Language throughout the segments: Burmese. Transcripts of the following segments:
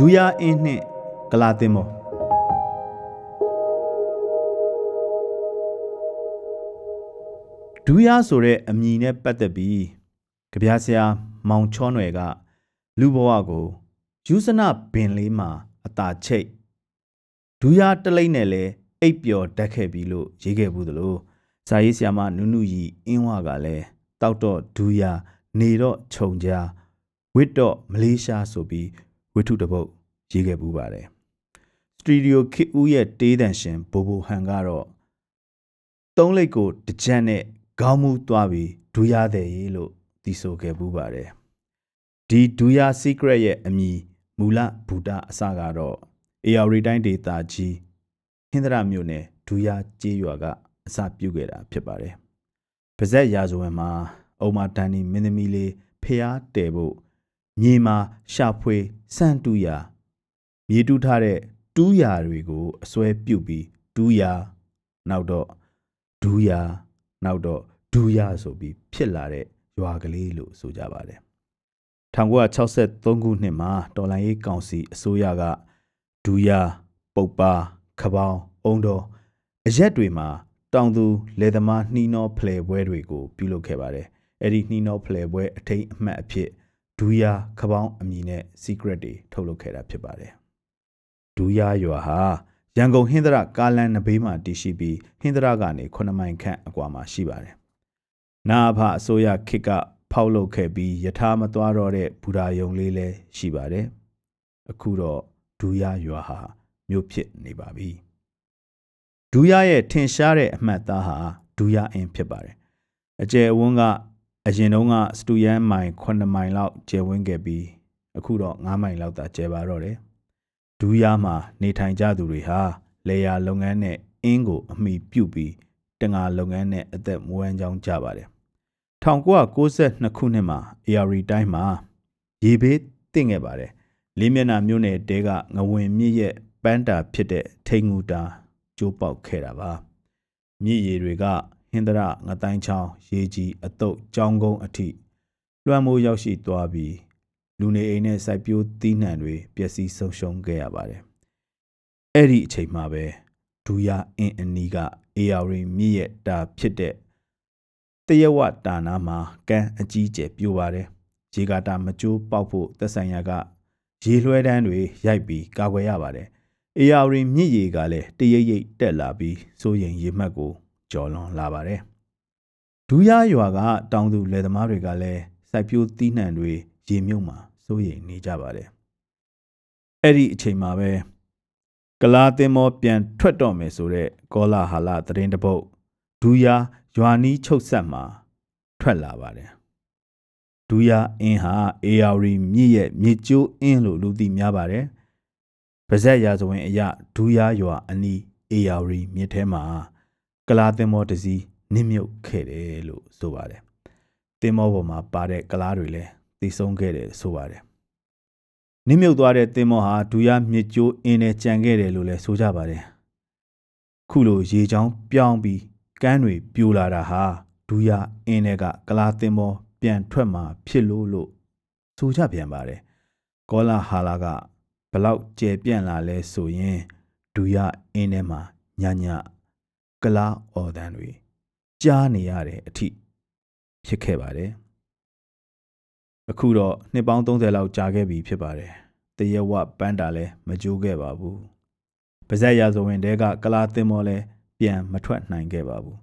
ဒူယာအင်းနှင့်ကလာတင်မောဒူယာဆိုတဲ့အမည်နဲ့ပတ်သက်ပြီးကြပြဆရာမောင်ချောနွယ်ကလူဘဝကိုယူဇနဘင်လေးမှာအတာချိတ်ဒူယာတလိမ့်နဲ့လဲအိပ်ပျော်တတ်ခဲ့ပြီလို့ရေးခဲ့ဘူးသလိုဇာရေးဆရာမနုနုရီအင်းဝကလည်းတောက်တော့ဒူယာနေတော့ခြုံကြားဝစ်တော့မလေးရှားဆိုပြီးဝိထုတပုတ် ရေးခဲ့ပူးပါတယ်စတူဒီယိုခစ်ဦးရဲ့တေးတန်ရှင်ဘိုဘိုဟန်ကတော့သုံးလိတ်ကိုတကြက်နဲ့ခေါင်းမူသွားပြီးဒူရတဲ့ရေးလို့တီဆိုခဲ့ပူးပါတယ်ဒီဒူရ secret ရဲ့အမည်မူလဘူတာအစကတော့ AR တိုင်းဒေတာကြီးဟင်္ဒရာမြို့နယ်ဒူရကျေးရွာကအစပြုခဲ့တာဖြစ်ပါတယ်ပါဇက်ရာဇဝင်မှာအုံမာတန်နီမင်းသမီးလေးဖျားတဲဖို့မြေမှာရှာဖွေစန့်တူရာ မြေတူးထားတဲ့တူးရာတွေကိုအစွဲပြုတ်ပြီးတူးရာနောက်တော့ဒူးရာနောက်တော့ဒူးရာဆိုပြီးဖြစ်လာတဲ့ရွာကလေးလို့ဆိုကြပါတယ်1963ခုနှစ်မှာတော်လိုင်းရေးကောင်စီအစိုးရကဒူးရာပုတ်ပါခပောင်းအုံတော်အရက်တွေမှာတောင်သူလယ်သမားနှီးနှောဖလှယ်ပွဲတွေကိုပြုလုပ်ခဲ့ပါတယ်အဲ့ဒီနှီးနှောဖလှယ်ပွဲအထိန်အမှတ်အဖြစ်ဒူးယာခပောင်းအမည်နဲ့ secret တွေထုတ်လုပ်ခဲ့တာဖြစ်ပါတယ် ဒူးယာရွာဟာရန်ကုန်ဟင်္ဒရကားလန်နဘေးမှာတည်ရှိပြီးဟင်္ဒရကနေ9မိုင်ခန့်အကွာမှာရှိပါတယ်နာအဖအစိုးရခေတ်ကဖောက်လုပ်ခဲ့ပြီးယထာမသွားတော့တဲ့ဘူရာယုံလေးလည်းရှိပါတယ်အခုတော့ဒူးယာရွာဟာမြို့ဖြစ်နေပါပြီဒူးယာရဲ့ထင်ရှားတဲ့အမှတ်သားဟာဒူးယာအင်းဖြစ်ပါတယ်အကျယ်အဝန်းကအရင်တုန်းကစတူယန်မိုင်9မိုင်လောက်ကျယ်ဝန်းခဲ့ပြီးအခုတော့9မိုင်လောက်သာကျယ်ပါတော့တယ် ဒူးယာမှာနေထိုင်ကြသူတွေဟာလေယာလုပ်ငန်းနဲ့အင်းကိုအမိပြုတ်ပြီးတငါလုပ်ငန်းနဲ့အသက်မွေးကြောင်းကြပါတယ်1992ခုနှစ်မှာ AR တိုင်းမှာရေဘေးတင့်ခဲ့ပါတယ်လေးမျက်နှာမြို့နယ်တဲကငဝင်မြစ်ရဲ့ပန်းတာဖြစ်တဲ့ထိန်ငူတာကျိုးပေါက်ခဲ့တာပါမြစ်ရေတွေကဟင်္ဒရငတိုင်းချောင်းရေကြီးအတုတ်ကြောင်းကုန်းအထိလွှမ်းမိုးရောက်ရှိသွားပြီး လူနေအိမ်နဲ့စိုက်ပျိုးသီးနှံတွေပျက်စီးဆုံးရှုံးခဲ့ရပါတယ်အဲ့ဒီအချိန်မှာပဲဒူယာအင်းအနီးကအေယာရီမြစ်ရဲ့တာဖြစ်တဲ့တရဝတာနာမှာကန်းအကြီးကျယ်ပြိုပါတယ်ရေကာတာမကျိုးပေါက်ဖို့သက်ဆိုင်ရာကရေလွှဲတန်းတွေရိုက်ပြီးကာကွယ်ရပါတယ်အေယာရီမြစ်ရေကလည်းတရိပ်ရိပ်တက်လာပြီးစိုးရင်ရေမှတ်ကိုကျော်လွန်လာပါတယ်ဒူးရရွာကတောင်သူလယ်သမားတွေကလည်းစိုက်ပျိုးသီးနှံတွေရေမြုပ်မှာ စိုးရိမ်နေကြပါတယ်အဲ့ဒီအချိန်မှာပဲကလာတင်မောပြန်ထွက်တော့မယ်ဆိုတဲ့ကောလာဟာလသတင်းတပုတ်ဒူးရရွာနီးချုပ်ဆက်မှာထွက်လာပါတယ်ဒူးရအင်းဟာအေယာရီမြစ်ရဲ့မြစ်ကျိုးအင်းလို့လူသိများပါတယ်ပါဇက်ရာဇဝင်အရဒူးရရွာအနီးအေယာရီမြစ်ထဲမှာကလာသင်္ဘောတစ်စီးနစ်မြုပ်ခဲ့တယ်လို့ဆိုပါတယ်။သင်္ဘောပေါ်မှာပါတဲ့ကလားတွေလည်း သိဆုံးခဲ့တယ်ဆိုပါတယ်။နစ်မြုပ်သွားတဲ့သင်္ဘောဟာဒူရမြစ်ကျိုးအင်းနဲ့ကြံခဲ့တယ်လို့လည်းဆိုကြပါတယ်။ခုလိုရေချောင်းပြောင်းပြီးကမ်းတွေပြိုလာတာဟာဒူရအင်းတွေကကလားသင်္ဘောပြန်ထွက်มาဖြစ်လို့လို့ဆိုကြပြန်ပါတယ်။ကောလာဟာလာကဘလောက်ကျယ်ပြန့်လာလဲဆိုရင်ဒူရအင်းထဲမှာညညကလားအော်တန်တွေကြားနေရတဲ့အထိဖြစ်ခဲ့ပါတယ် အခုတော့နှစ်ပေါင်း30လောက်ကြာခဲ့ပြီဖြစ်ပါတယ်တရဝပန်းတာလည်းမကြိုးခဲ့ပါဘူးပါဇက်ရာဇဝင်တဲကကလာတင်မောလည်းပြန်မထွက်နိုင်ခဲ့ပါဘူး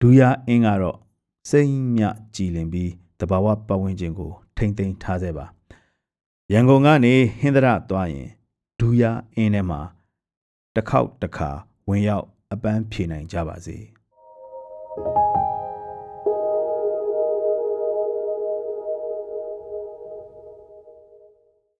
ဒူယာအင်းကတော့စိမ့်မြကြည်လင်ပြီးတဘာဝပတ်ဝန်းကျင်ကို ထိမ့်သိမ်းထားစေပါရန်ကုန်ကနေဟင်္ဒရသွားရင်ဒူယာအင်းထဲမှာတစ်ခေါက်တစ်ခါဝင်ရောက်အပန်းဖြေနိုင်ကြပါစေ။